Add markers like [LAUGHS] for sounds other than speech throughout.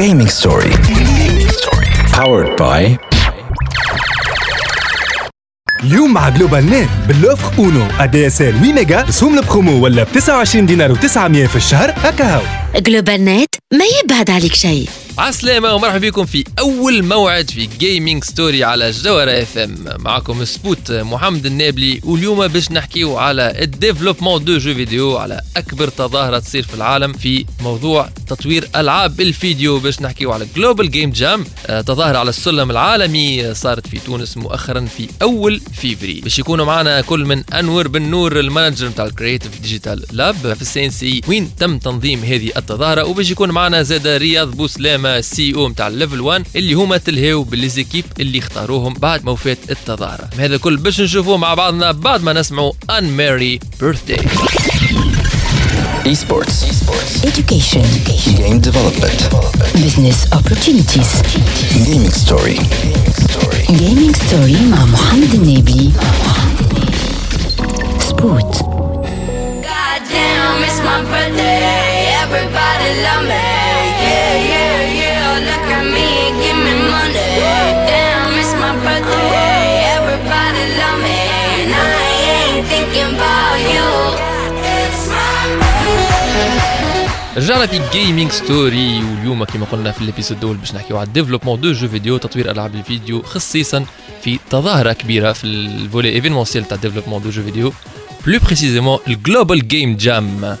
Gaming Story. Powered by اليوم مع جلوبال نت بال offre Uno. ADSL 8 ميجا رسوم البرومو ولا ب 29 دينار و900 في الشهر. هكا هاو جلوبال نت ما يبعد عليك شيء. عسلامة ومرحبا بكم في أول موعد في Gaming Story على جوهرة اف ام معكم سبوت محمد النابلي واليوم باش نحكيو على ال développement de jeux vidéo على أكبر تظاهرة تصير في العالم في موضوع تطوير ألعاب الفيديو. باش نحكيو على Global Game Jam تظاهرة على السلم العالمي صارت في تونس مؤخرا في أول فيفري. باش يكونوا معنا كل من أنور بن نور ال manager نتاع ال Creative Digital Lab في ال C وين تم تنظيم هذه التظاهرة؟ وباش يكون معنا زاد رياض بوسلام زعما ال CEO نتاع ال Level 1 اللي هما تلهاو ب les équipes اللي اختاروهم بعد ما وفات التظاهره هذا الكل باش نشوفوه مع بعضنا بعد ما نسمعوا Anne-Marie Birthday Esports. education Game development. business opportunities Gaming Story. gaming story مع محمد النبي سبوت Goddamn, it's my birthday. رجعنا في Gaming Story واليوم كما قلنا في ال épisode الأول باش نحكيو على ال développement de jeux vidéo تطوير ألعاب الفيديو خصيصا في تظاهرة كبيرة في ال volet événementiel تاع ال développement de jeux vidéo plus précisément ال Global Game Jam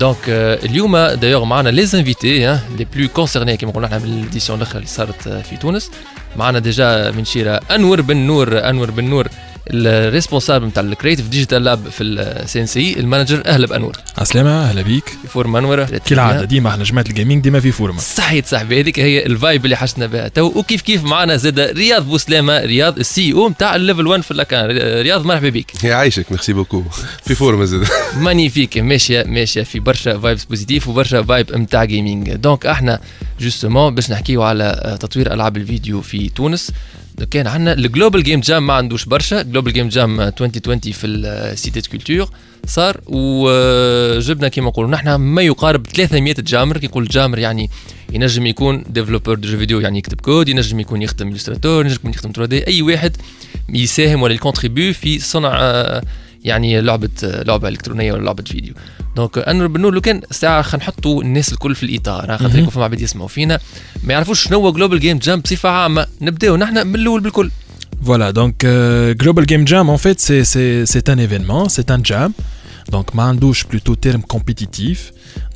donc اليوم دايوغ معنا les invités les plus concernés كما قلنا إحنا بال édition الاخرى اللي صارت آه، في تونس. معنا déjà من شيرة أنور بن نور. أنور بن نور ال responsable نتاع ال Creative Digital Lab في ال CNC ال manager أهلا بأنور. عسلامة أهلا بيك. في فورما انور كالعادة ديما إحنا جماعة ال gaming ديما في فورمة صحيت صاحبي هذيك هي ال vibe اللي حشنا بها تو. وكيف كيف معنا زاد رياض بوسلامه رياض ال CEO نتاع ال Level 1 في الأكان. رياض مرحبا بك يعيشك merci beaucoup. في فورما زاد [LAUGHS] magnifique ماشيه ماشية في برشا vibes positives وبرشا vibe نتاع gaming donc أحنا justement باش نحكيو على تطوير ألعاب الفيديو في تونس. كان عندنا ال Global Game Jam ما عندوش برشا. Global Game Jam 2020 في ال Cité Culture صار وجبنا كيما نقولوا نحن ما يقارب 300 jammer. كي يقول jammer يعني ينجم يكون développeur de jeux vidéo يعني يكتب كود ينجم يكون يخدم illustrateur ينجم يكون يخدم 3D أي واحد يساهم ولا يكونتريبيو في صنع آه، يعني لعبة لعبة إلكترونية ولا لعبة فيديو. Donc أنور بن نور لو كان ساعة خلينا نحطوا الناس الكل في الإطار خاطر يكون فما عباد يسمعوا فينا. ما يعرفوش شنو هو Global Game Jam بصفة عامة نبداو نحن من الأول بالكل. Voilà, donc euh, Global Game Jam, en fait, c'est- c'est c'est un événement, c'est un jam. Donc, Mandouche, plutôt terme compétitif.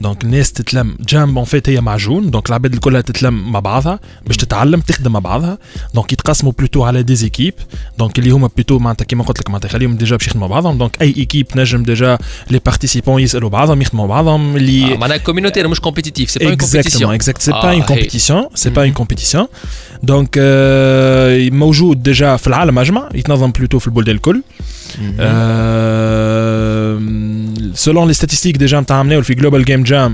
Donc, الناس تتلم جام en fait هي معجون دونك العباد الكلها تتلم مع بعضها باش تتعلم تخدم مع بعضها دونك يتقسموا بلوتو على دي زيكيب دونك اللي هما بلوتو معناتها كيما قلت لك معناتها خليهم ديجا باش يخدموا مع بعضهم دونك اي ايكيب نجم ديجا لي بارتيسيبون يسالوا بعضهم يخدموا مع بعضهم اللي آه، معناها كوميونيتير مش كومبيتيتيف سي با اون Exactement, exact. C'est pas Ah, une hey. compétition, c'est pas Mhm. une compétition. Donc euh, موجود déjà في العالم اجمع يتنظم plutôt في البلدان الكل. Euh, selon les statistiques déjà نتاع عملناو في Global Game Jam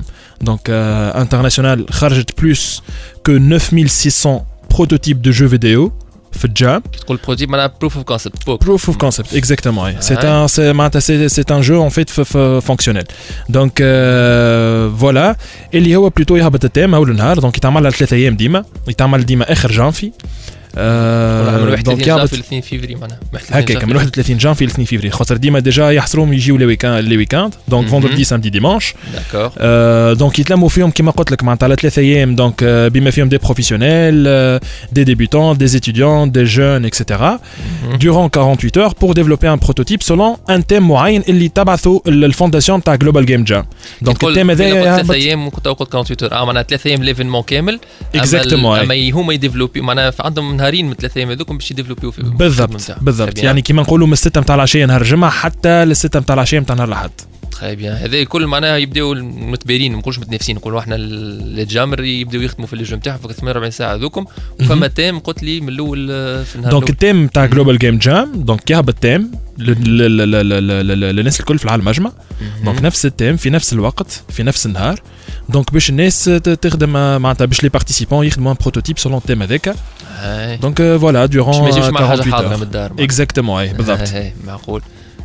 donc euh, international خرجت plus que 9600 prototypes de jeux vidéo في الجام. تقول بروجي معناها بروف اوف كونسيبت بوك Proof of concept, exactement. oui. C'est Ouais. un, c'est, معناتها c'est, c'est un jeu en fait f- f- fonctionnel. Donc euh, voilà. اللي هو بلوتو يهبط التيم اول نهار دونك يتعمل على ثلاثة ايام ديما يتعمل ديما اخر جانفي من آه 31 دونك جان يهبط في 2 فيفري معناها هكاك من 31 جانفي ل 2 فيفري خاطر ديما ديجا يحصروهم يجيو لي ويكاند لي ويكاند دونك Mhm. فوندردي سامدي ديمانش داكور آه، دونك يتلموا فيهم كما قلت لك معناتها على ثلاثة ايام دونك آه، بما فيهم دي بروفيسيونيل دي ديبيتون دي étudiants دي جون اكسيتيرا durant 48 heures pour développer un prototype selon un thème معين اللي تبعثوا الفونداسيون تاع جلوبال جيم جام دونك الثيم هذا ثلاث يهبط ايام كنت قلت 48 اه معناها ثلاث ايام ليفينمون كامل أما Exactement, ال- ouais. اما هما يديفلوبي معناها عندهم نهارين من ثلاث أيام هذوكم باش يديفلوبيو في بالضبط بالضبط يعني كيما نقولوا من الستة نتاع العشية نهار الجمعة حتى للستة نتاع العشية نتاع نهار الأحد très bien هذا الكل معناها يبداو متبارين ما نقولش متنافسين نقولوا إحنا ال- ال jammer يبداو يخدموا في les games تاعهم في 48 ساعه هذوكم وفما thème قلت لي من الأول آه، في النهار donc. ال thème تاع Global Game Jam donc يهبط thème للناس الكل في العالم اجمع donc نفس ال thème في نفس الوقت في نفس النهار دونك باش الناس ت- تخدم آه، معناتها باش لي بارتيسيبون يخدموا ان بروتوتيب سولون التيم هذاك هاي. دونك فوالا باش ما دورون يجيوش مع حاجه 48 حاضره من heures الدار اكزاكتومون اي بالضبط هاي، هاي، معقول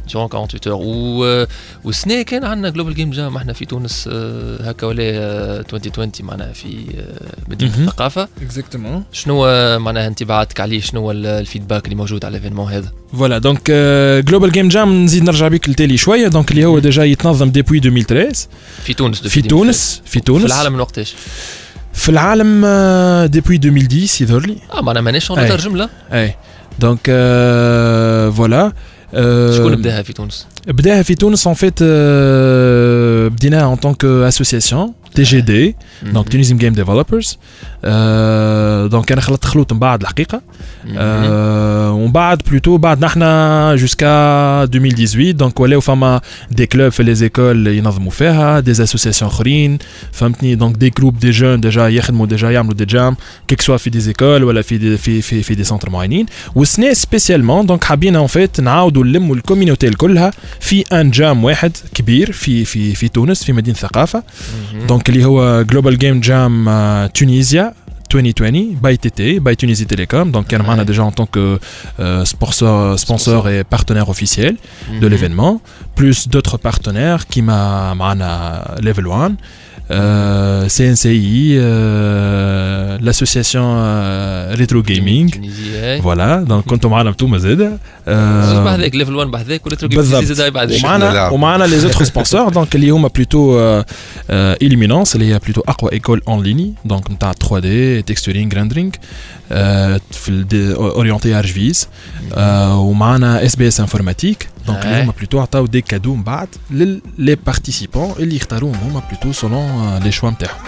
Durant 48 heures و والسنة كان عندنا Global Game Jam إحنا في تونس آه، هكا ولا آه، 2020 معناها في آه، مدينة. الثقافة. اكزاكتومون شنو آه، معناها انطباعاتك عليه؟ شنو الفيدباك اللي موجود على الإيفينمون هذا؟ فوالا دونك جلوبال جيم جام نزيد نرجع بيك لتالي شوية. دونك اللي هو ديجا يتنظم ديبوي 2013 في تونس في تونس في تونس. في العالم من وقتاش؟ في العالم آه، ديبوي 2010 يظهر لي آه معناها ماناش اون أي. ترجم لا أي. دونك آه، فوالا آه، شكون بداها في تونس؟ بداها في تونس en fait euh, بديناها en tant que association TGD donc Tunisian Game Developers euh, donc انا خلطت خلوط من بعد الحقيقه آه، ومن بعد بلوتو بعد نحنا جوسكا 2018 دونك ولاو فما دي كلوب في لي زيكول ينظموا فيها دي اسوسياسيون اخرين فهمتني دونك دي جروب دي جون ديجا يخدموا ديجا يعملوا دي جام كيك سوا في دي زيكول ولا في دي في في في دي سونتر معينين والسنه سبيسيالمون دونك حابين اون فيت نعاودوا نلموا الكوميونيتي كلها في ان جام واحد كبير في في في تونس في مدينه الثقافه دونك اللي هو جلوبال جيم جام تونيزيا 2020 باي تي تي باي تونيزي تيليكوم دونك كان معنا déjà en tant que euh, sponsor, sponsor et partenaire officiel de l'événement plus d'autres partenaires qui m'a معنا level 1 euh, CNCI euh, l'association euh, Retro Gaming تونيزيا voilà donc كنتوا معنا انتوما زاد زوج euh, بحذاك ليفل 1 بحذاك وريترو جيم بالضبط. زاد بعدك ومعنا نلعب. ومعنا لي زوتر سبونسور دونك اللي هما بلوتو اليمينونس اللي هي بلوتو اقوى ايكول اون ليني دونك نتاع 3 دي تكستورينغ ريندرينغ في اورينتي ار فيز ومعنا اس بي اس انفورماتيك دونك اللي آه. هما بلوتو عطاو دي كادو من بعد للي بارتيسيبون اللي يختاروهم هما بلوتو سولون لي شوا نتاعهم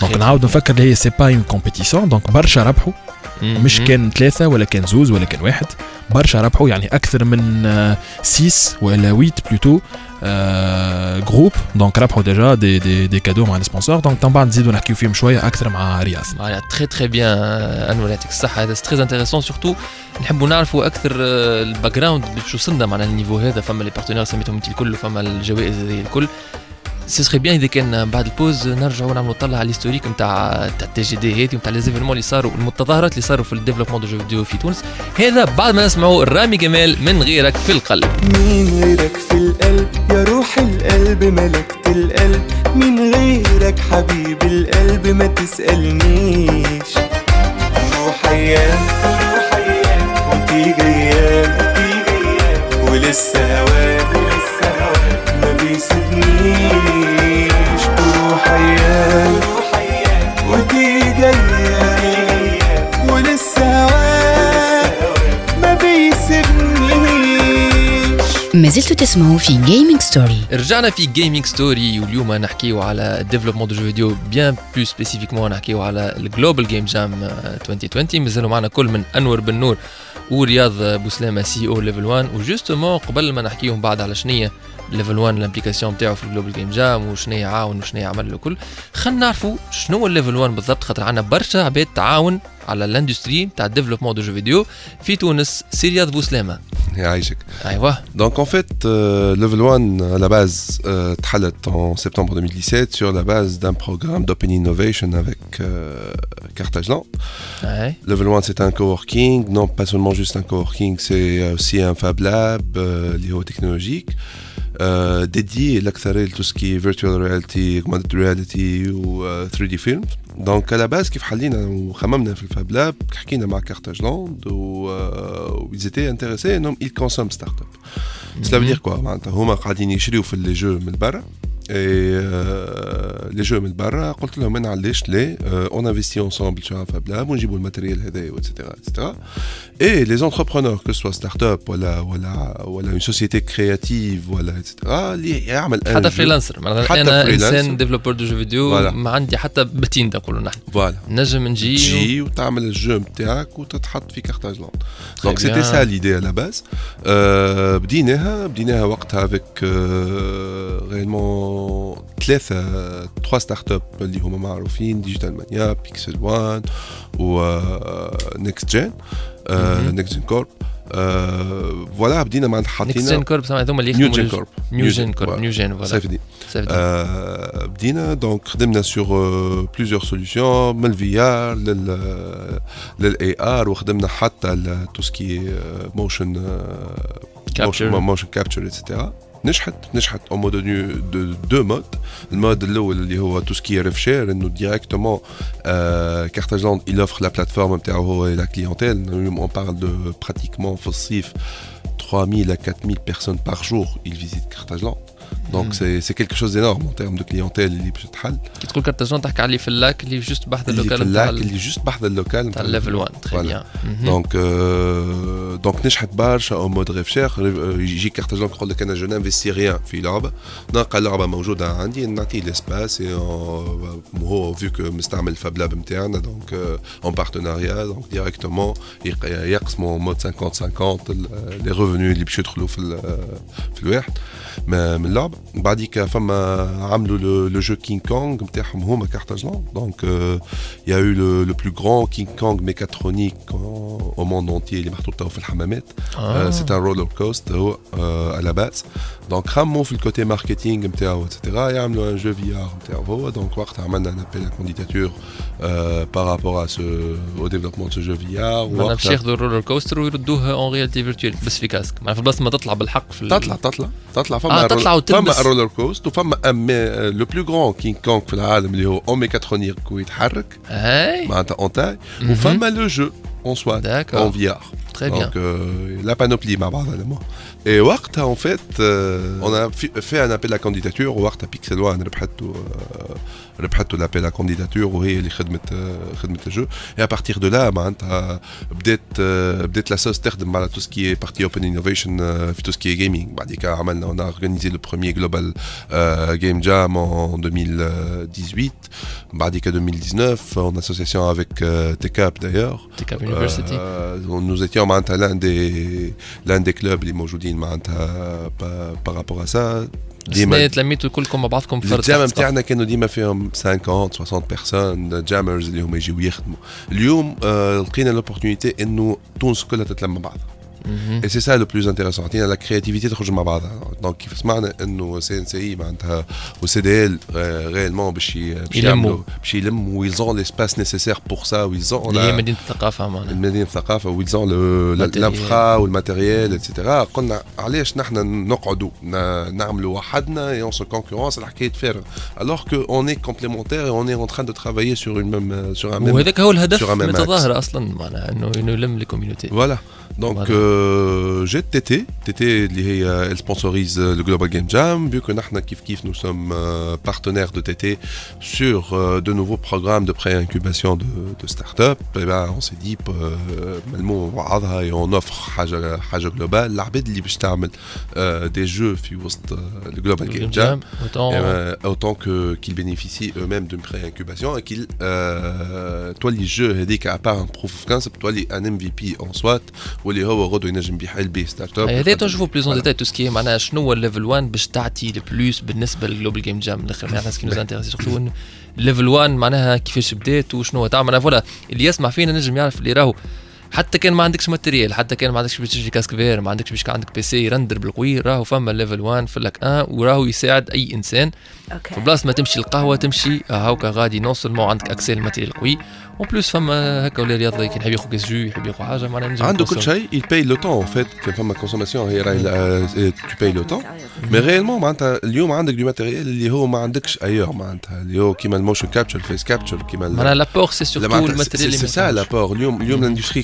دونك نعاود نفكر اللي هي سي با اون كومبيتيسيون دونك برشا ربحوا مش كان ثلاثة ولا كان زوز ولا كان واحد. برشا ربحوا يعني أكثر من آه، six ولا huit plutôt آه، groupes donc ربحوا déjà des des des cadeaux مع ال sponsors. donc من بعد نزيدوا نحكيو فيهم شوية أكثر مع رياض معناها très très bien انور يعطيك الصحه هذا très intéressant surtout نحبوا نعرفوا أكثر آه، ال background باش وصلنا معناها ال niveau هذا. فما les partenaires سميتهم انت الكل وفما الجوائز هذه الكل. c'est très bien اذا كان بعد ال pause نرجعوا نعملوا طلة على ال historique نتاع تاع ال TGD هذه نتاع les événements اللي صاروا المتظاهرات اللي صاروا في ال développement de jeux vidéo في تونس هذا بعد ما نسمعوا رامي جمال من غيرك في القلب مين غيرك في القلب يا روح القلب ملكت القلب مين غيرك حبيب القلب ما تسألنيش روح أيام روح أيام وتيجي أيام وتيجي أيام ولسه هواك ولسه هواك ما بيسيبنيش أيام ولسه ما بيسيبنيش. ما زلتوا تسمعوا في Gaming Story رجعنا في Gaming Story واليوم نحكيو على ال développement de jeux vidéo bien plus spécifiquement نحكيو على ال Global Game Jam 2020 مازالوا معنا كل من أنور بن نور. ورياض بوسلامه CEO Level 1 و justement قبل ما نحكيهم بعد على شنية Level 1 ال implication نتاعو في ال Global Game Jam وشنية عاون وشنية عمل له كل خلينا نعرفوا شنو ال Level 1 بالضبط خاطر عندنا برشا عباد تعاون على الاندستري تاع الديفلوبمون دو جو فيديو في تونس سي رياض بوسلامه يعيشك ايوه Donc en fait, euh, Level 1 à la base euh, Thalet en septembre 2017 sur la base d'un programme d'Open Innovation avec euh, Carthagena. اي Level 1 c'est un coworking, non pas seulement juste un coworking, c'est aussi un Fab Lab euh, lié au technologique. dédié الاكثر ل tout ce qui est virtual reality augmented reality و 3D film donc à la base كيف حلينا وخممنا في ال fab lab حكينا مع Carthage Land و آه، و ils étaient intéressés إنهم ي consomme start-up cela veut dire quoi معناتها هما قاعدين يشريو في les jeux من برا. لي جو من برا قلت لهم انا علاش لا اون انفستي انصامبل sur un fab lab ونجيبوا الماتيريال هذايا واتسيتيرا اتسيتيرا اي لي زونتربرونور كو سوا ستارت اب ولا ولا ولا اون سوسيتي كرياتيف ولا اتسيتيرا اللي يعمل un حتى jeu. فريلانسر معناتها حتى انا فريلانسر. انسان ديفلوبر دو جو فيديو Voilà. ما عندي حتى بتين نقولوا نحن فوالا نجم نجي و- تجي وتعمل الجو نتاعك وتتحط في كارتاجلاند Très دونك سيتي bien. سا ليدي على باز آه، بديناها بديناها وقتها افيك ثلاثة تخوا ستارت اب اللي هما معروفين ديجيتال مانيا بيكسل 1 و نيكست جين نيكست جين كورب فوالا بدينا مع نيكست جين حاطين كورب هذوما اللي نيو جين كورب نيو جين كورب. نيو جين فوالا. آه، بدينا دونك خدمنا سور بليزيور سوليسيون من الفي ار للاي ار وخدمنا حتى تو سكي موشن Capture. موشن كابتشر اتسيتيرا نجحت نجحت او مود دو دو مود المود الاول اللي هو تو سكي ريف شير انه ديريكتومون كارتاج لاند il offre la plateforme نتاعو هو la clientèle اليوم on parle de pratiquement في الصيف 3000 à 4000 personnes par jour ils visitent Carthage Land donc c'est c'est quelque chose d'énorme en termes de clientèle اللي باش تحل كي تقول كارتاجون تحكي عليه في اللاك اللي جوست بحث اللي في اللوكال اللاك نتاع اللي جوست بحذا اللوكال نتاع الليفل 1 تري Voilà. بيان دونك آه، دونك نجحت برشا او مود ريف شير آه، يجي كارتاجون يقول لك انا جو نانفستي ريان في لعبه نلقى اللعبه موجوده عندي نعطيه ليسباس هو فيو كو مستعمل الفاب لاب نتاعنا دونك اون بارتناريا دونك ديريكتومون يقسموا مود 50 50 لي ريفوني اللي باش يدخلوا في ال- في الواحد ما- من اللعبه بعديك فما عملوا لو لو جو كينج كونغ نتاعهم هما كارتاجون دونك il y a eu le, le plus grand Au monde entier اللي محطوط تو في الحمامات. c'est un roller coaster هو à la base. donc خمموا في ال côté marketing نتاعو et cetera يعملوا un jeu VR نتاعو هو donc وقتها عملنا un appel à candidature par rapport à ce au développement de ce jeu VR معناها باش ياخذوا ال roller coaster ويردوها en réalité virtuelle بس في casque معناها في بلاصه ما تطلع بالحق في تطلع تطلع تطلع فما تطلع فما. roller coaster وفما le plus grand King Kong في العالم اللي هو au mécatronique ويتحرك معناتها en taille. وفما لو جو en soi, en VR. Très bien. Donc, euh, la panoplie, m'a Mabadalama. Et Warta, en fait, euh, on a fait un appel à candidature. Warta Pixelwa, on a l'appel à candidature, oui, les euh, de jeu. Et à partir de là, ben, on euh, peut-être la sauce terre de ben, tout ce qui est partie Open Innovation, tout ce qui est gaming. Ben, on a organisé le premier Global Game Jam en 2018. En 2019, en association avec TEK-UP d'ailleurs. TEK-UP University. Nous étions معناتها l'un des l'un des clubs اللي موجودين معناتها ça. السنة ديما تلميتوا كلكم مع بعضكم فرد الجامعة تحت نتاعنا كانوا ديما فيهم 50 60 personnes jammers اللي هما يجيو يخدموا. اليوم آه، لقينا l'opportunité إنه تونس كلها تتلم مع بعضها. اي سي سا لو بلوز انتيريسون عطينا لا كرياتيفيتي تخرج مع بعضها دونك كيف سمعنا انه سي ان سي معناتها وسي دي ال ريالمون باش ي- باش يلموا. يعملوا باش يلموا ويزون ليسباس نيسيسير بور سا ويزون اللي هي مدينه الثقافه معناها المدينه الثقافه ويزون الانفرا والماتيريال اتسيتيرا قلنا علاش نحن نقعدوا ن- نعملوا وحدنا اي اون سو كونكورونس الحكايه فارغ الوغ كو اون اي كومبليمونتير اون اي اون تران دو ترافايي سور اون ميم سور ان ميم وهذاك هو الهدف sur un من même axe. التظاهره اصلا معناها انه انه يلم الكوميونيتي Voilà. donc, euh, j'ai TT. TT, euh, elle sponsorise euh, le Global Game Jam. Vu que Nahna Kif nous sommes partenaires de TT sur de nouveaux programmes de pré-incubation de, start-up, et ben, on s'est dit, hein, et on offre Haja Global. de euh, des jeux le Global Game, Jam, autant, eh ben, qu'ils bénéficient eux-mêmes d'une pré-incubation et qu'ils, euh, toi, les jeux, à part un proof of concept, toi, les, un MVP en soit, واللي هو غدو ينجم بيحل بيه ستارت أب. هذا تنشوفوا بلوز اون ديتاي تو سكي معناها شنو هو الليفل 1 باش تعطي البلوس بالنسبة للجلوبال جيم جام الآخر. معناها سكي نوز انتريسي سورتو ليفل 1 معناها كيفاش بدات وشنو هو تعمل فوالا اللي يسمع فينا نجم يعرف اللي راهو حتى كان ما عندكش ماتريال حتى كان ما عندكش باش تشري كاسك فير ما عندكش باش عندك بي سي يرندر بالقوي راهو فما ليفل 1 في لك 1 وراهو يساعد أي إنسان. أوكي. في بلاصة ما تمشي القهوة تمشي هاوكا غادي نون سولمون عندك اكسي الماتيريال قوي اون بلوس فما هكا ولا رياضة كي يحب ياخذ كاس جو يحب ياخذ حاجة معناها نجم عنده كل شيء le temps en fait كان فما consommation هي راهي tu payes le temps. Mais réellement معناتها اليوم عندك دو ماتيريال اللي هو ما عندكش ايور معناتها اللي هو كيما الموشن كابتشر الفيس كابتشر كيما معناها لابور سي سورتو معناتها الماتيريال سي اللي سا لابور اليوم اليوم الاندستري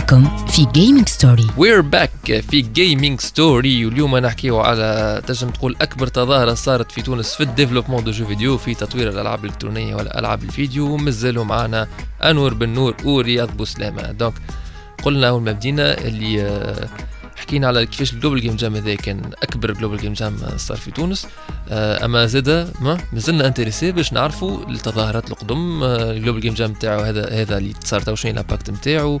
معكم في Gaming Story we're back في Gaming Story واليوم نحكيو على تنجم تقول أكبر تظاهرة صارت في تونس في ال développement de jeux vidéo في تطوير الألعاب الإلكترونية ولا العاب الفيديو. ومازالوا معنا أنور بن نور ورياض بوسلامة. donc قلنا أول ما بدينا اللي آه، حكينا على كيفاش ال Global Game Jam هذا كان أكبر Global Game Jam صار في تونس. آه، أما زاد ما مازلنا intéressés باش نعرفوا التظاهرات القدم ال Global Game Jam تاعو هذا هذا اللي صار تو شنو ال impact نتاعو.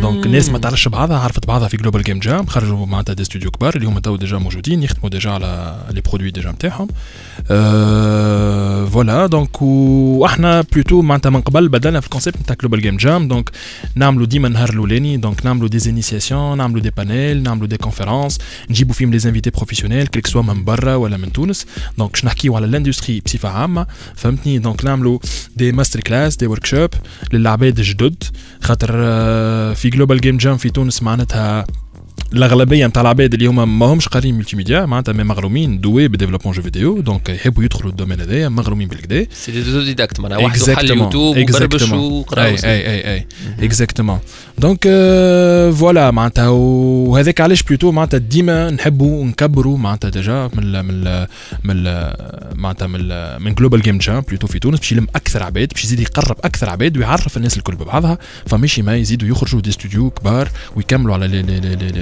donc الناس ما تعرفش بعضها عرفت بعضها في Global Game Jam خرجوا معناتها des studios كبار اللي هما تو déjà موجودين يخدموا déjà على les produits déjà نتاعهم voilà donc وإحنا plutôt معناتها من قبل بدلنا في ال concept نتاع Global Game Jam donc نعملوا ديما النهار الاولاني donc نعملوا des initiations نعملوا des panels نعملوا des conférences نجيبوا فيهم les invités professionnels كليك soit من برا ولا من تونس donc باش نحكيو على ال industry بصفه عامه فهمتني donc نعملوا des masterclass des workshops للعباد الجدد خاطر في Global Game Jam في تونس معناتها الأغلبية نتاع العباد اللي هما ما همش قاريين multimédia معناتها mais مغرومين دوي ب développement jeux vidéo donc يحبوا يدخلوا ال domaine هذايا مغرومين بالكدا. c'est des autodidactes معناها واحد حل يوتيوب وبربش وقرا أي أي أي exactement donc آه، voilà معناتها وهذاك علاش plutôt معناتها ديما نحبوا نكبروا معناتها déjà من ال من ال من معناتها من من Global Game Jam plutôt في تونس باش يلم أكثر عباد باش يزيد يقرب أكثر عباد ويعرف الناس الكل ببعضها فماشي ما يزيدوا يخرجوا des studios كبار ويكملوا على لي لي لي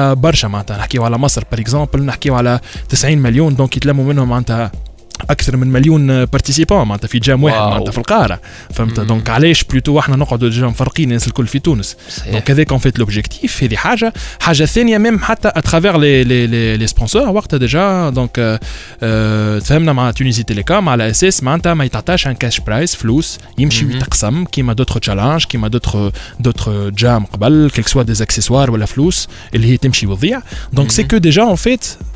برشا معناتها. نحكيو على مصر بار اكزومبل نحكيو على 90 مليون دونك يتلموا منهم معناتها اكثر من مليون بارتيسيبون معناتها في جام واحد واو. معناتها في القاره فهمت مم. دونك علاش بلوتو احنا نقعدوا ديجا مفرقين الناس الكل في تونس صحيح دونك هذاك اون فيت لوبجيكتيف هذه حاجه حاجه ثانيه ميم حتى اترافير لي لي لي لي سبونسور وقتها ديجا دونك آه، آه، تفهمنا مع تونيزي تيليكوم على اساس معناتها ما يتعطاش ان كاش برايس فلوس يمشي مهم. ويتقسم كيما دوتر تشالنج كيما دوتر دوتر جام قبل كيك سوا دي اكسسوار ولا فلوس اللي هي تمشي وتضيع دونك سي مهم. كو ديجا اون فيت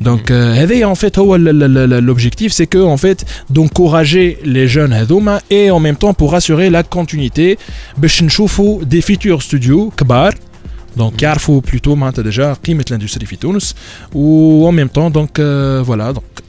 Donc, euh, en fait, l'objectif, c'est que, en fait, d'encourager les jeunes Hadouma et en même temps pour assurer la continuité, des futurs studios, kbar, donc Carrefour plutôt, maintenant déjà, qui mettent l'industrie ou en même temps, donc euh, voilà. Donc,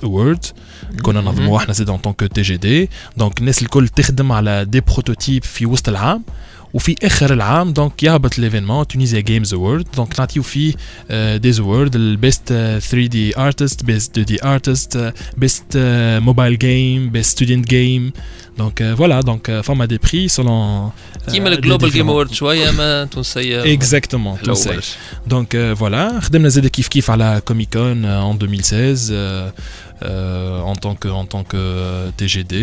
Awards كنا ننظموه إحنا زاد en tant que TGD دونك الناس الكل تخدم على دي بروتوتيب في وسط العام. وفي اخر العام دونك يهبط ليفينمون تونيزيا جيمز اوورد دونك نعطيو فيه دي زوورد البيست 3 دي ارتست بيست 2 دي ارتست بيست موبايل جيم بيست ستودنت جيم دونك فوالا دونك فما دي بري سولون كيما الجلوبال جيم اوورد شويه ما تونسيه اكزاكتومون حلو تونسي برشا. دونك فوالا خدمنا زاد كيف كيف على كوميكون en 2016 euh, euh, en tant que en tant que euh, TGD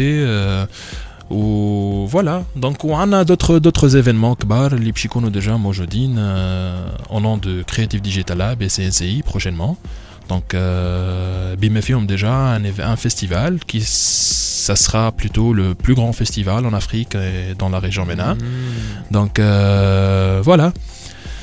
Ou voilà, donc on a d'autres d'autres événements kbar les psychonos déjà mojodin euh, au nom de Creative Digital Lab et CNCI prochainement. Donc euh, BMFIOM déjà un, festival qui ça sera plutôt le plus grand festival en Afrique et dans la région MENA. Hmm. Donc euh, voilà.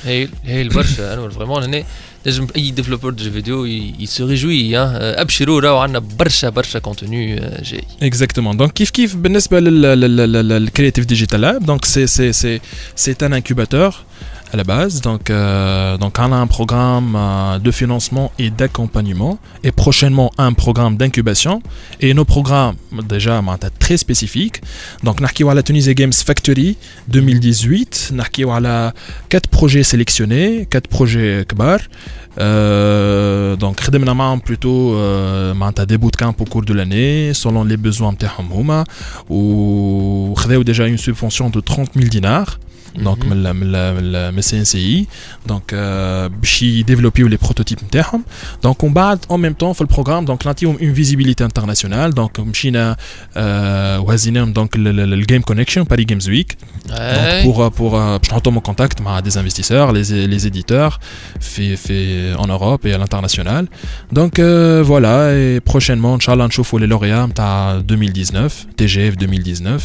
Et, et le [COUGHS] vraiment on est نجم اي ديفلوبر دو فيديو يسو ريجوي ابشروا راهو عندنا برشا برشا كونتوني جاي Exactement. Donc, kiff kiff, بالنسبة لل- لل- لل- le Creative Digital Lab, donc c'est c'est à la base, donc, euh, donc on a un programme euh, de financement et d'accompagnement, et prochainement un programme d'incubation. Et nos programmes, déjà, très spécifiques. Donc, nous la Tunisie Games Factory 2018, nous à 4 projets sélectionnés, 4 projets kbar. Euh, donc, nous avons plutôt euh, des bootcamps au cours de l'année, selon les besoins de ou déjà une subvention de 30 000 dinars donc من ال- من ال- من ال- من السي ان سي اي دونك باش يديفلوبيو لي بروتوتيب نتاعهم دونك ومن بعد en même temps في البروغرام دونك نعطيهم une visibilité internationale دونك مشينا آه، وهزيناهم دونك الجيم كونكشن باري جيمز ويك Donc pour euh, pour euh, باش نحطهم en contact مع des investisseurs les les éditeurs في في en Europe et à l'international donc euh, voilà et prochainement inchallah نشوفوا les lauréats نتاع 2019 TGF 2019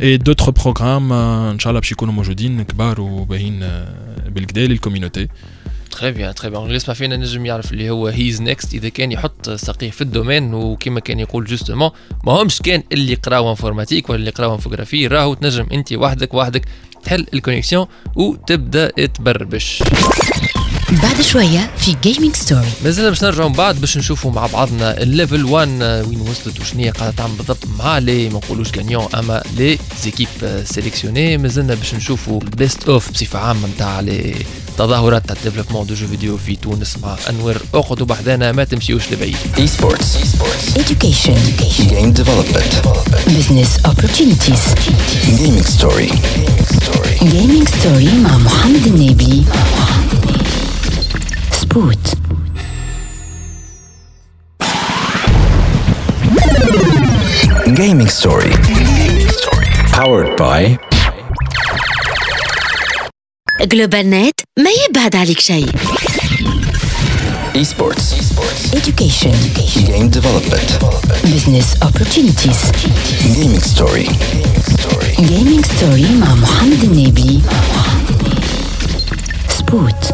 et d'autres programmes euh, inchallah باش يكونوا موجودين كبار وباهين بالكدا لل community très bien très bien اللي يسمع فينا نجم يعرف اللي هو he's next اذا كان يحط ساقيه في ال domaine وكما كان يقول justement ما همش كان اللي يقراو informatique ولا اللي يقراو infographie راهو تنجم انت وحدك وحدك تحل ال connexion وتبدا تبربش بعد شوية في Gaming Story مازلنا باش نرجعوا من بعد باش نشوفوا مع بعضنا ال level 1 وين وصلت وشنو هي قاعدة تعمل بالضبط مع les ما نقولوش gagnants أما les équipes sélectionnés مازلنا باش نشوفوا ال best of بصفة عامة نتاع les تظاهرات تاع ال développement de jeux vidéo في تونس مع أنور اقعدوا بحذانا ما تمشيوش لبعيد. Esports. education. Game development. business opportunities. Gaming story. gaming story مع محمد النبي. سبوت Gaming story. Powered by جلوبال نت ما يبعد عليك شيء Esports. education Game development. business opportunities Gaming story. gaming story مع محمد النبي سبوت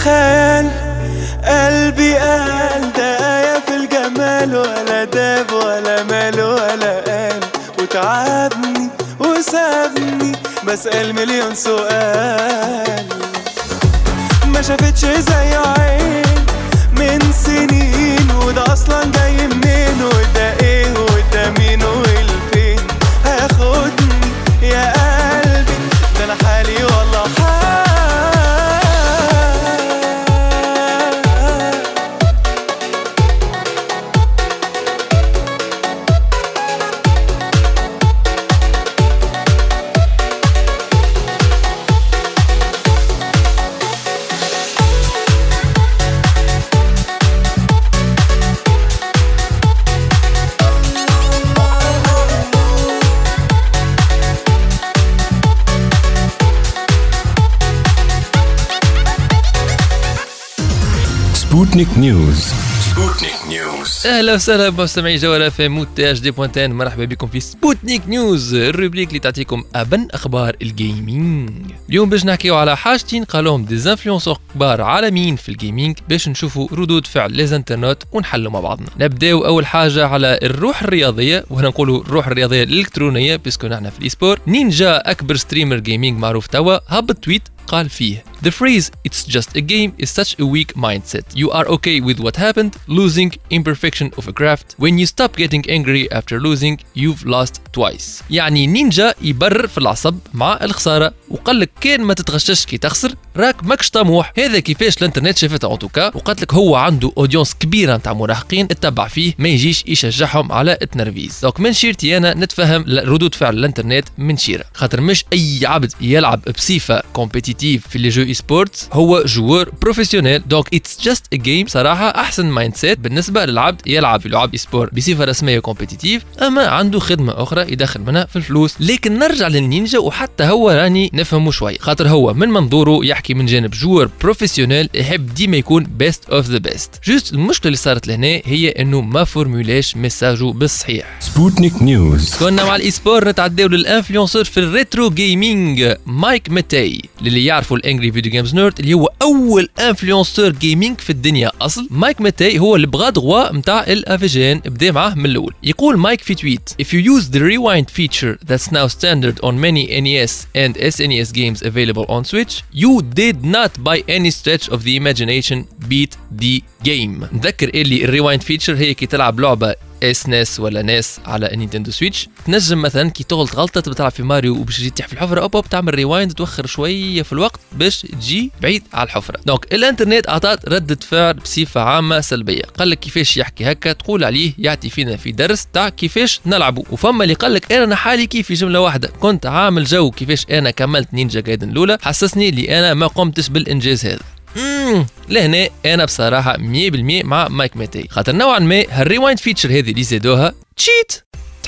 الخيال قلبي قال آية في الجمال ولا داب ولا مال ولا قال وتعبني وسابني بسأل مليون سؤال. ما شافتش زي عين من سنين وده أصلا Sputnik News. Sputnik News. أهلا وسهلا بمستمعي جوهرة FM et HD point tn مرحبا بكم في Sputnik News ال rubrique اللي تعطيكم ابن أخبار ال gaming اليوم باش نحكيو على حاجتين قالوهم des influenceurs كبار عالميين في ال gaming باش نشوفوا ردود فعل لي انترنت ونحلوا مع بعضنا نبداو اول حاجة على الروح الرياضيه وهنا نقولوا الروح الرياضيه الالكترونيه parce que نحن في ال e-sport Ninja اكبر streamer gaming معروف توا هبط tweet قال فيه The phrase it's just a game is such a weak mindset. You are okay with what happened, losing, imperfection of a craft. When you stop getting angry after losing, you've lost twice. يعني نينجا يبرر في العصب مع الخسارة وقال لك كان ما تتغشش كي تخسر راك ماكش طموح هذا كيفاش الإنترنت شافتها attaque وقالت لك هو عنده audience كبيرة نتاع مراهقين اتبع فيه ما يجيش يشجعهم على التنرفيز donc من شيرتي أنا نتفهم ردود فعل الإنترنت من شيرة خاطر مش أي عبد يلعب بصفة compétitive في les jeux e-sports هو joueur professionnel donc it's just a game صراحة أحسن mindset بالنسبة للعبد يلعب في لعب e-sport بصفة رسمية compétitive أما عنده خدمة أخرى يدخل منها في الفلوس. لكن نرجع للنينجا وحتى هو راني نفهمه شوي. خاطر هو من منظوره يحكي من جانب joueur professionnel يحب ديما يكون best of the best juste المشكلة اللي صارت لهنا هي إنه ما فورمولاش ميساجو بالصحيح Sputnik News كنا مع ال e-sport نتعداو لل influenceurs في ال retro gaming Mike Matei للي يعرفوا ال Angry Video Game Nerd اللي هو أول influenceur gaming في الدنيا. أصل Mike Matei هو البغا دغوا نتاع ال AVGN بدا معاه من الأول. يقول مايك في tweet if you use the rewind feature that's now standard on many NES and SNES games available on Switch you did not by any stretch of the imagination beat the game. نذكر اللي ال rewind feature هي كي تلعب لعبة SNES ولا NES على Nintendo Switch. تنجم مثلا كي تغلط غلطة تبي تلعب في ماريو وباش تجي تطيح في الحفرة hop hop تعمل rewind توخر شوية في الوقت باش تجي بعيد على الحفرة. donc الإنترنت اعطت ردة فعل بصفة عامة سلبية. قال لك كيفاش يحكي هكا؟ تقول عليه يعطي فينا في درس تاع كيفاش نلعبوا وفما اللي قال لك أنا حالي كيف في جملة واحدة. كنت عامل جو كيفاش أنا كملت Ninja Gaiden الأولى. حسسني اللي أنا ما قمتش بالإنجاز هذا. امم لهنا أنا بصراحة 100% مع Mike Matei. خاطر نوعا ما هال rewind feature هذه اللي زادوها cheat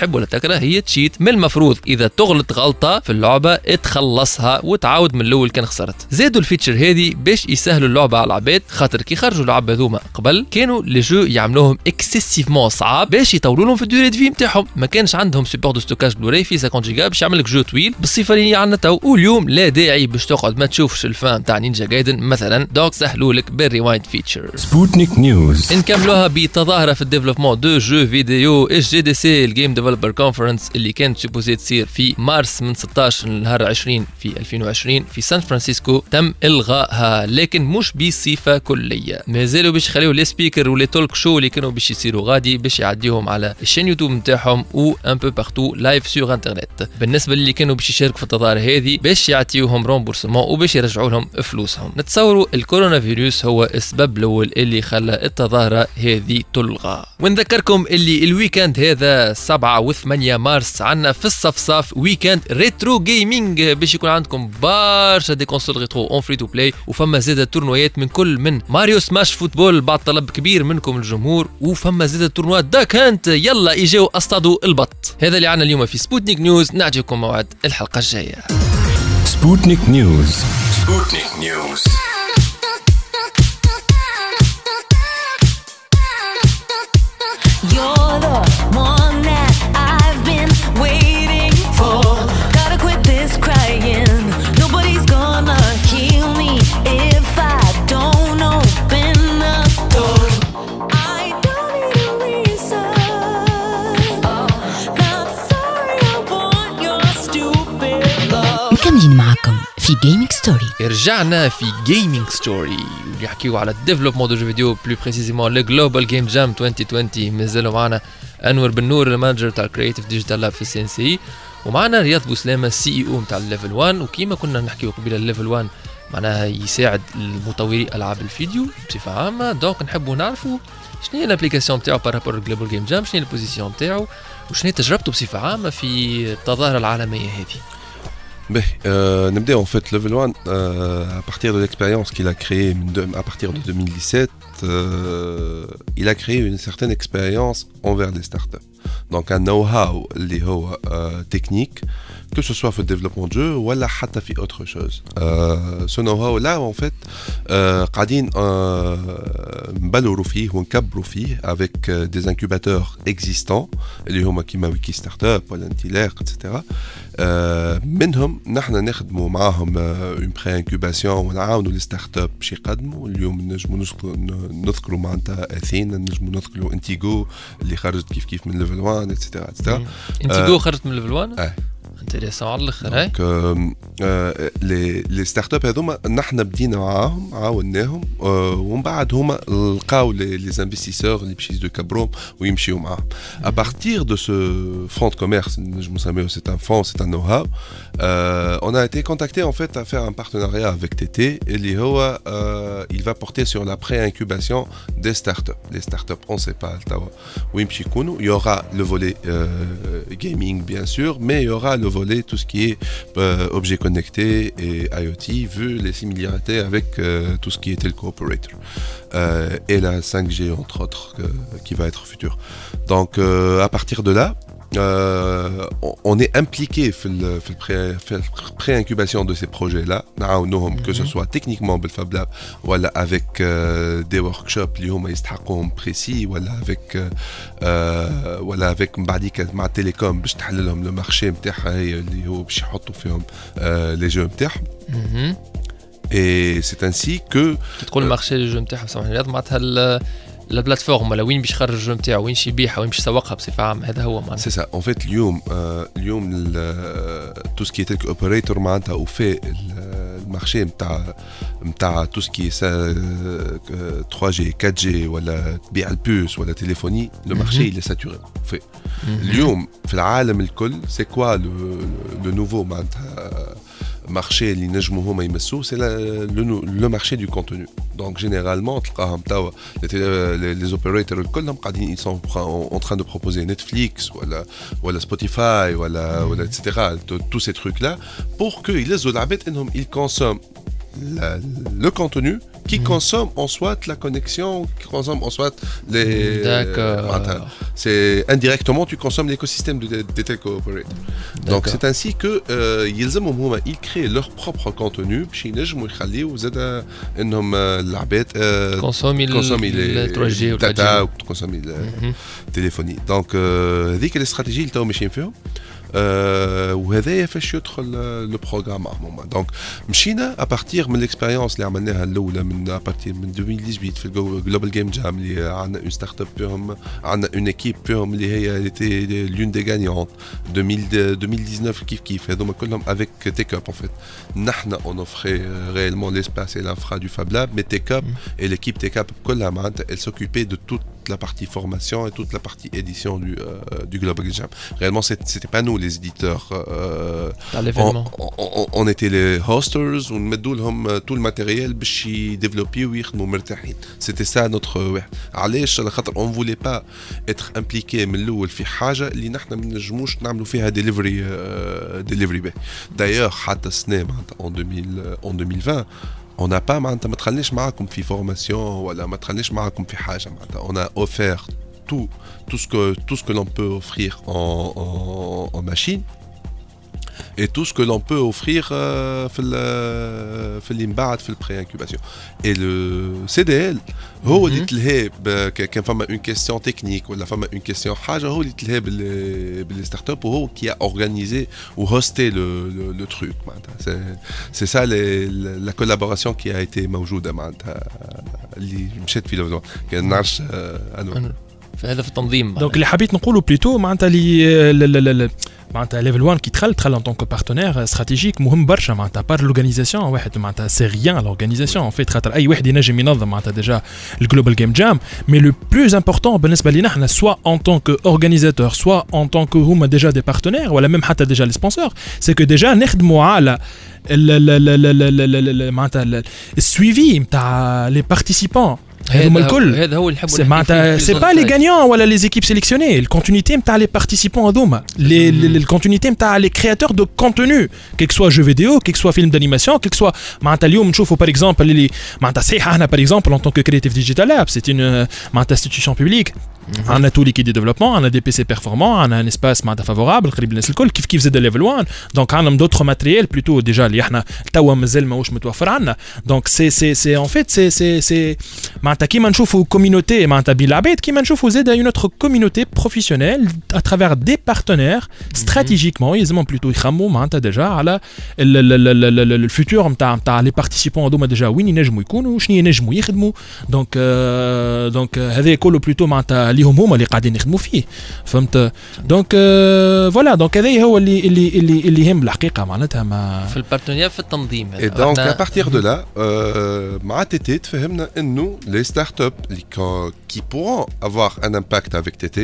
تحب ولا تكره هي cheat من المفروض. إذا تغلط غلطة في اللعبة تخلصها وتعاود من الأول كان خسرت. زادوا ال feature هذه باش يسهلوا اللعبة على العباد خاطر كي خرجوا اللعبه هذوما قبل كانوا les jeux يعملوهم excessivement صعاب باش يطولوا لهم في ال durée de vie نتاعهم ما كانش عندهم support de stockage Blu-ray في 50 جيجا باش يعمل لك jeu طويل. بالصفه اللي عندنا تو واليوم لا داعي باش تقعد ما تشوفش ال fin تاع Ninja Gaiden مثلا. donc سهلوا لك بال rewind feature Sputnik News نكملوها بتظاهرة في ال développement de jeux vidéo إس GDC ال Game Developer Conference اللي كانت supposée تصير في مارس من 16 لنهار 20 في 2020 في سان فرانسيسكو تم إلغائها لكن مش بصفة كلية. مازالوا باش يخليو les speakers و les talk shows اللي كانوا باش يصيروا غادي باش يعديهم على ال chaîne YouTube نتاعهم و un peu partout live sur internet بالنسبة للي كانوا باش يشاركوا في التظاهره هذه باش يعطيوهم remboursement وباش يرجعوا لهم فلوسهم. نتصوروا الكورونا فيروس هو السبب الأول اللي خلى التظاهره هذه تلغى. ونذكركم اللي ال weekend هذا 7 و8 مارس عندنا في الصفصاف weekend retro gaming باش يكون عندكم برشا des consoles rétro en free to play وفما زاد تورنويات من كل من Mario Smash Football بعد طلب كبير منكم الجمهور وفما زاد tournoi Duck Hunt يلا اجاو اصطادوا البط. هذا اللي عندنا اليوم في سبوتنيك News نعطيكم موعد الحلقة الجاية. Sputnik News. Sputnik News. Gaming Story رجعنا في Gaming Story نحكيو على ال développement de jeux vidéo plus précisément le Global Game Jam 2020 مازالوا معنا أنور بن نور ال manager تاع ال Creative Digital Lab في ال CNC ومعنا رياض بوسلامه ال CEO نتاع ال Level 1 وكيما كنا نحكيو قبيلة ال Level 1 معناها يساعد المطوري ألعاب الفيديو بصفة عامة. donc نحبوا نعرفوا شنو هي ال implication نتاعو par rapport Global Game Jam شنو هي ال position نتاعو وشنو هي تجربته بصفة عامة في التظاهرة العالمية هذه. Ben, euh, en fait, Level 1, euh, à partir de l'expérience qu'il a créée à partir de 2017, euh, il a créé une certaine expérience envers les startups. Donc, un know-how اللي هو, euh, technique, que ce soit في le développement de jeu ou حتى في autre chose. Euh, ce know-how là, en fait, euh, قاعدين euh, نبلوروا فيه ونكبروا فيه avec euh, des incubateurs existants اللي هما كيما ويكي ستارت اب ولا انتلاق etc. آه، منهم نحن نخدموا معاهم اون بري انكوباسيون ونعاونوا لي ستارت اب باش يقدموا اليوم نجموا نذكروا معناتها آثينا نجموا نذكروا انتيجو اللي خرجت كيف كيف من Level 1 et cetera et cetera انتيجو خرجت من Level 1 آه. intéressant على الاخر les les start-up هذوما نحن بدينا معاهم عاوناهم ومن بعد هما لقاو les investisseurs اللي باش يزيدوا يكبروهم ويمشيو معاهم ابارتير دو سو فون دو كوميرس il va porter sur la pré-incubation des startups. Startups. Il y aura le volet gaming, bien sûr, mais il y aura le volet tout ce qui est euh, objets connectés et IoT vu les similarités avec euh, tout ce qui est telco operator euh, et la 5G entre autres qui va être future. Donc euh, à partir de là euh, on est impliqué dans euh, la pré-incubation de ces projets-là. Que ce soit techniquement Fab voilà, avec euh, des workshops précis, voilà, avec voilà, avec مع تيليكوم باش تحل نتاعها Et c'est ainsi que. Le marché des ال plateforme ولا وين باش يخرج ال jeu نتاعو وين باش يبيعها وين باش يسوقها بصفة عامة هذا هو معناتها C'est ça. En fait, اليوم آه، اليوم qui est telco operator معناتها وفي ال marché نتاع نتاع qui est ça, آه، 3G 4G ولا تبيع البوس ولا تليفوني le marché est saturé. في اليوم في العالم الكل c'est quoi le nouveau معناتها؟ marché c'est le, le marché du contenu. Donc généralement les, les opérateurs ils sont en train de proposer Netflix ou la, ou la Spotify ou etc tous ces trucs là pour que les ils consomment le contenu qui mmh. consomment en soi la connexion, qui consomment en soi les. Mm, d'accord. Euh, c'est indirectement, tu consommes l'écosystème de, des tech operators. Donc c'est ainsi que euh, ils créent leur propre contenu, puis ils vont les consomment les 3G ou data, consomment mm-hmm. téléphonie. Donc, euh, dès que les stratégies, ils t'ont mis وهذايا فاش يدخل لو بروغرام معهم دونك مشينا ابارتيغ من الاكسبيريونس اللي عملناها الاولى من ابارتيغ من 2018 في الجلوبال جيم جام اللي عندنا اون ستارت اب فيهم عندنا اون ايكيب فيهم اللي هي تي لون دي غانيونت 2019 كيف كيف هذوما كلهم افيك تيك اب en fait نحن on offrait euh, réellement l'espace et l'infra du Fab Lab mais Tech Up et l'équipe Tech Up كلها معناتها elle s'occupait de toute la partie formation et toute la partie édition du, euh, du Global Jam. Réellement, c'est- c'était pas nous les éditeurs. euh, تاع on, ليفينمون on- on était les hosters ونمدوا لهم tout le matériel باش يديفلوبيو ويخدموا مرتاحين. C'était ça notre واحد. علاش؟ على خاطر on voulait pas être impliqué من الاول في حاجه اللي نحن ما نجموش نعملوا فيها ديليفري ديليفري به. D'ailleurs حتى السنه معناتها en 2000 en 2020 on n'a pas معناتها ما دخلناش معاكم في فورماسيون ولا ما دخلناش معاكم في حاجه معناتها on a offert tout tout ce que tout ce que l'on peut offrir en, en, en machine et tout ce que l'on peut offrir euh, dans l'imbarat, dans la pré-incubation. Et le CDL, il y a une question technique ou une question de les startups qui a organisé ou hosté le, truc. C'est ça la collaboration qui a été majoude. Euh, Donc, les habits, nous plutôt, euh, Level One qui traîne en tant que partenaire stratégique, à part l'organisation, c'est rien l'organisation. En fait, déjà le Global Game Jam, mais le plus important, soit en tant qu'organisateur, soit en tant que hum déjà des partenaires, ou même déjà les sponsors, c'est que déjà, le suivi, les participants. C'est pas les gagnants, les équipes sélectionnées. Le continuité, tu as les participants à Douma. Le continuité, tu as les créateurs de contenu. Quel que soit jeu vidéo, quel que soit film d'animation, quel que soit. Mantalium, tu par exemple, de Mantasehana, par exemple, en tant que Creative Digital App. C'est une euh, institution publique. Mhm. on a tout l'équipe de développement, on a des PC performants, on a un espace favorable, qui faisait de level Donc on a d'autres matériels plutôt déjà Donc c'est en fait c'est qui une communauté qui une autre communauté professionnelle à travers des partenaires mhm. stratégiquement. Ils ont plutôt déjà le futur les participants déjà donc euh, donc euh, plutôt استراتيجيكمون يلزمهم بلوتو يخموا معناتها ديجا على الفيتور نتاع نتاع لي بارتيسيبون هذوما ديجا وين ينجموا يكونوا وشنو ينجموا يخدموا دونك دونك هذا كله بلوتو معناتها ليهم هما اللي قاعدين يخدموا فيه فهمت دونك آه فوالا دونك هذا هو اللي اللي اللي اللي يهم الحقيقه معناتها ما في البارتنير في التنظيم Et donc, à partir de là, euh, مع TT, تفهمنا انه les startups اللي كا- qui pourront avoir un impact avec TT,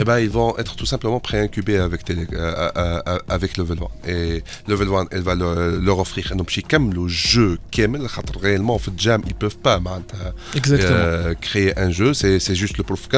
eh ben, ils vont être tout simplement pré-incubés avec, télé, euh, euh, euh, avec Level 1. Et Level 1, elle va le- leur offrir انهم باش يكملوا jeu كامل خاطر réellement في الجام ils peuvent pas معناتها اكزاكتومون euh, créer un jeu c'est c'est juste le proof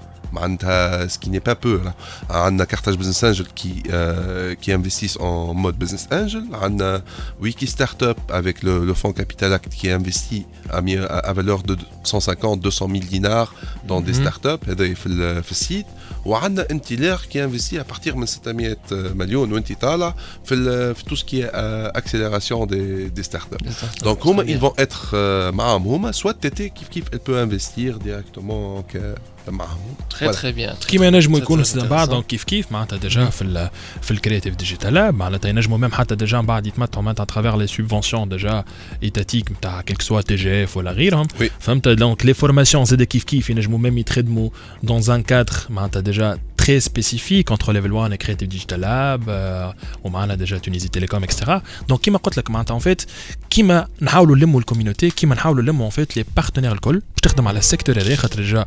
ce qui n'est pas peu. Hein. On a Carthage Business Angel qui, euh, qui investissent en mode Business Angel. On a Wiki Startup avec le, fonds Capital Act qui investit à, à valeur de 150-200 000 dinars dans des mhm. startups, et dans le site. On a Intiler qui investit à partir de 700 euh, millions ou Intitala في tout ce qui est euh, accélération des, startups. Donc, ils vont être euh, soit TT qui, peut investir directement. معاهم تري Voilà. تري بيان كيما ينجموا يكونوا من بعد دونك كيف كيف معناتها ديجا في ال في الكرياتيف ديجيتال لاب معناتها ينجموا ميم حتى ديجا من بعد يتمتعوا معناتها ترافير لي سوبفونسيون ديجا ايتاتيك نتاع كيلك سوا تي جي اف ولا غيرهم Oui. فهمت دونك لي فورماسيون زاد كيف كيف ينجموا ميم يتخدموا دون ان كادر معناتها ديجا très spécifique entre Level 1 et Creative Digital Lab euh, ومعنا ديجا تونيزي تيليكوم اكسترا دونك كيما قلت لك معناتها ان فيت كيما نحاولوا نلموا الكوميونيتي كيما نحاولوا نلموا ان فيت لي بارتنير الكل باش تخدم على السيكتور هذا خاطر ديجا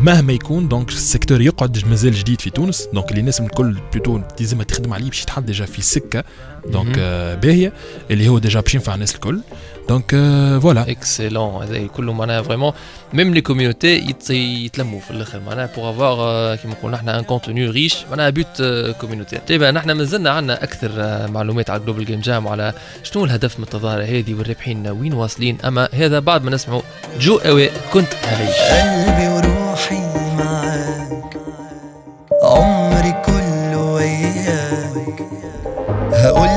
مهما يكون دونك السيكتور يقعد مازال جديد في تونس دونك اللي الناس الكل بلوتو لازم تخدم عليه باش يتحط ديجا في سكه دونك آه، باهيه اللي هو ديجا باش ينفع الناس الكل دونك فوالا اكسلون هذا كله معناها فريمون ميم لي كوميونيتي يتلموا في الآخر معناها بوغ افوار كيما نقولوا نحن ان كونتوني ريش معناها بوت كوميونيتير طيب نحن مازلنا عندنا أكثر معلومات على جلوبال جيم جام وعلى شنو الهدف من التظاهرة هذه والرابحين وين واصلين؟ أما هذا بعد ما نسمعوا جو أوي كنت هعيش قلبي وروحي معاك عمري كله وياك. هقولك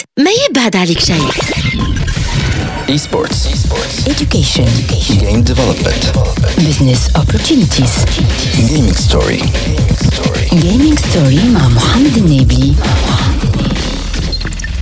ما يبعد عليك شيء Esports. Education. Game Development. Business opportunities. Gaming Story. Gaming Story مع محمد النبي.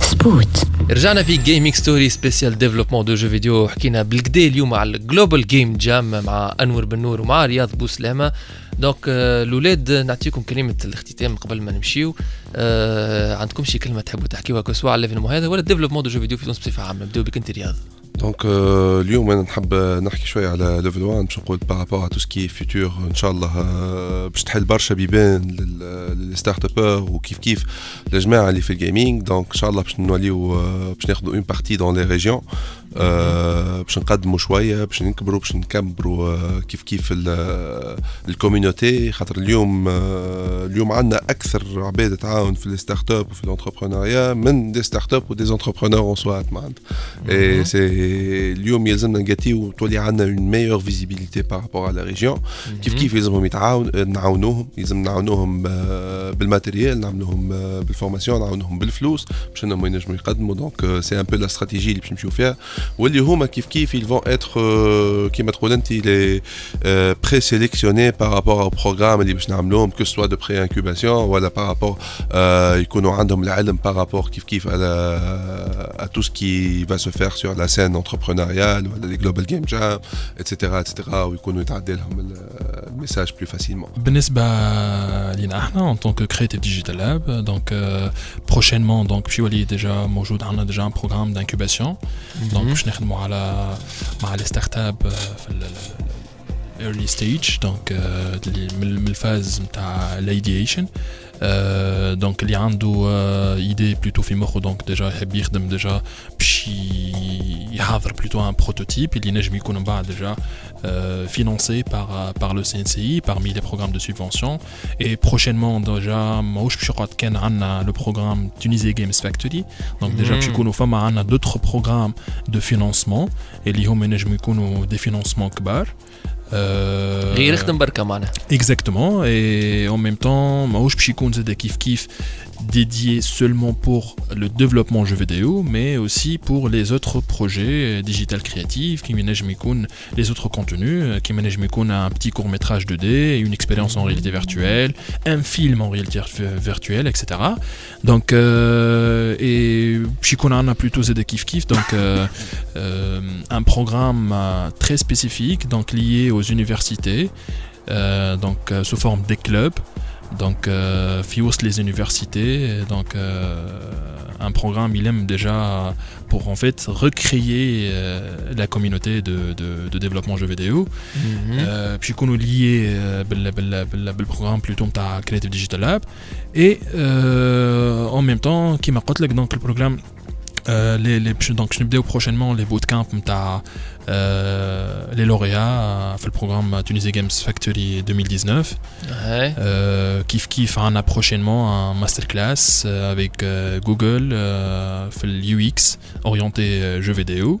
سبوت. رجعنا في Gaming Story spécial développement de jeux vidéo حكينا بالكدا اليوم على ال Global Game Jam مع أنور بن نور ومع رياض بوسلامة donc آه، الاولاد نعطيكم كلمة الاختتام قبل ما نمشيو. آه عندكم شي كلمة تحبوا تحكيوها que ce soit على l'événement هذا ولا développement de jeux vidéo في تونس بصفة عامة؟ نبداو بك أنت رياض. donc آه، اليوم أنا نحب نحكي شوية على Level 1 باش نقول par rapport tout ce qui futur إن شاء الله باش تحل برشا بيبان لل start-uppers وكيف كيف الجماعه اللي في ال gaming donc إن شاء الله باش نوليو باش ناخذوا une partie dans les régions باش نقدموا شوية باش نكبروا باش نكبروا آه، كيف كيف ال community. خاطر اليوم آه، اليوم عندنا أكثر عباد تعاون في ال start-up وفي ال entrepreneuriat من des start-up و des entrepreneurs ensuite معناتها. c'est اليوم يلزمنا نقاتيو تولي عندنا visibilité par rapport à la région. كيف كيف يلزمهم يتعاون نعاونوهم. يلزم نعاونوهم آه، بال matériel نعاونوهم آه، بال formation نعاونوهم بالفلوس باش إنهم ينجموا يقدموا. donc c'est un peu la stratégie اللي باش نمشيو فيها. واللي هما كيف كيف ils vont être euh, كيما تقول انت les بري سيليكسيوني par rapport au programme اللي باش نعملوهم كو سوا دو بري انكوباسيون ولا par rapport آه، يكونوا عندهم العلم par rapport كيف كيف على à tout ce qui va se faire sur la scène entrepreneuriale ولا les global game jam etc etc ويكونوا يتعدى لهم ال- الميساج plus facilement بالنسبه لينا احنا en tant que creative digital lab donc euh, prochainement donc باش يولي ديجا موجود عندنا ديجا ان بروغرام دانكوباسيون دونك باش نخدموا على مع ستارت اب في ايرلي ستيج دونك من الفاز نتاع الايديشن دونك اللي عنده ايدي بلوتو في مخه دونك ديجا يحب يخدم ديجا باش يحضر بلوتو ان بروتوتيب اللي نجم يكون من بعد ديجا financé par, par le CNCI parmi les programmes de subvention et prochainement déjà ماهوش باش يقعد كان عندنا le programme Tunisie Games Factory donc déjà باش يكونوا فما عندنا d'autres programmes de financement اللي هما نجم يكونوا des financements كبار Euh, غير يخدم بركه معنا Exactement, et en même temps, ماهوش باش يكون زاد كيف كيف dédié seulement pour le développement jeux vidéo, mais aussi pour les autres projets digital créatifs, qui managent les autres contenus, qui managent un petit court métrage 2D, une expérience en réalité virtuelle, un film en réalité virtuelle, etc. Donc, euh, et Shikona a plutôt des kiff kiff, donc euh, euh, un programme euh, très spécifique, donc lié aux universités, euh, donc sous forme des clubs. Donc, euh, FIOS les universités, donc euh, un programme il aime déjà pour en fait recréer euh, la communauté de, de, de, développement jeux vidéo. Mhm. puis qu'on est lié le programme plutôt à Creative Digital Lab et en même temps qui m'a donc le programme euh, les, les, donc je vidéo prochainement les bootcamps euh, les lauréats euh, le programme Tunisie Games Factory 2019 ouais. euh, Kif Kif on a prochainement un masterclass euh, avec Google fait le UX orienté jeux vidéo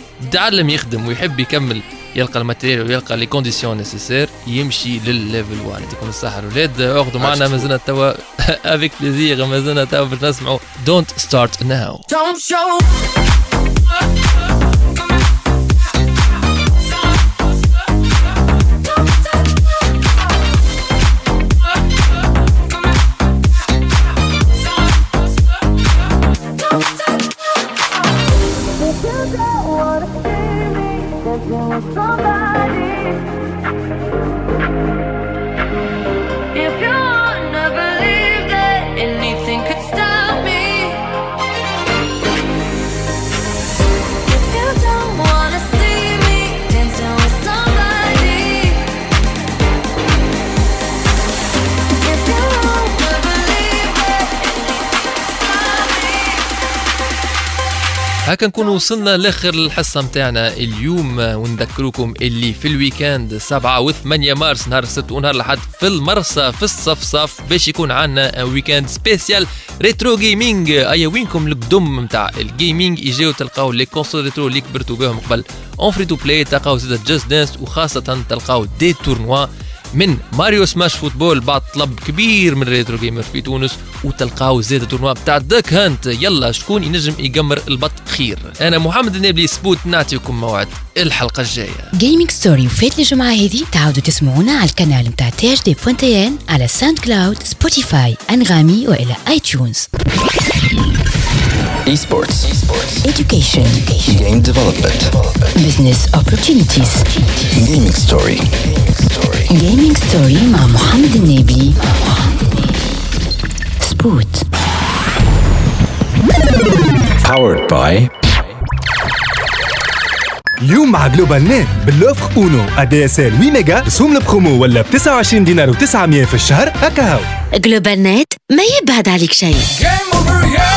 يتعلم يخدم ويحب يكمل يلقى ال matériel ويلقى les conditions nécessaires يمشي للل Level 1 يعطيكم الصحه الاولاد اخذوا معنا مازلنا توا. [LAUGHS] avec plaisir مازلنا توا باش نسمعوا. Don't Start Now هكا نكون وصلنا لآخر الحصة متاعنا اليوم. ونذكركم اللي في ال week-end 7 و 8 مارس نهار السبت ونهار الأحد في المرسى في الصفصف باش يكون عندنا week-end spécial rétro gaming et وينكم القدم نتاع ال gaming يجيو تلقاو les consoles rétro اللي كبرتوا بهم قبل en free to play تلقاو زاد Just Dance وخاصة تلقاو des tournois من Mario Smash Football بعد طلب كبير من rétro gamers في تونس وتلقاو زاد tournoi بتاع Duck Hunt. يلا شكون ينجم يقمر البط خير؟ أنا محمد النابلي سبوت نعطيكم موعد. الحلقة الجاية Gaming Story وفات الجمعة هذه تعاودوا تسمعونا على القناة نتاع THD point tn على SoundCloud Spotify Anghami وإلى iTunes Esports. education Game development. business opportunities Gaming story. gaming story مع محمد النبي سبوت Powered by اليوم مع جلوبال نت بالوفر أونو. ادي اس ال 8 ميجا. رسوم البرومو ولا ب 29 دينار و900 في الشهر. هكا هاو جلوبال نت ما يبعد عليك شيء. Game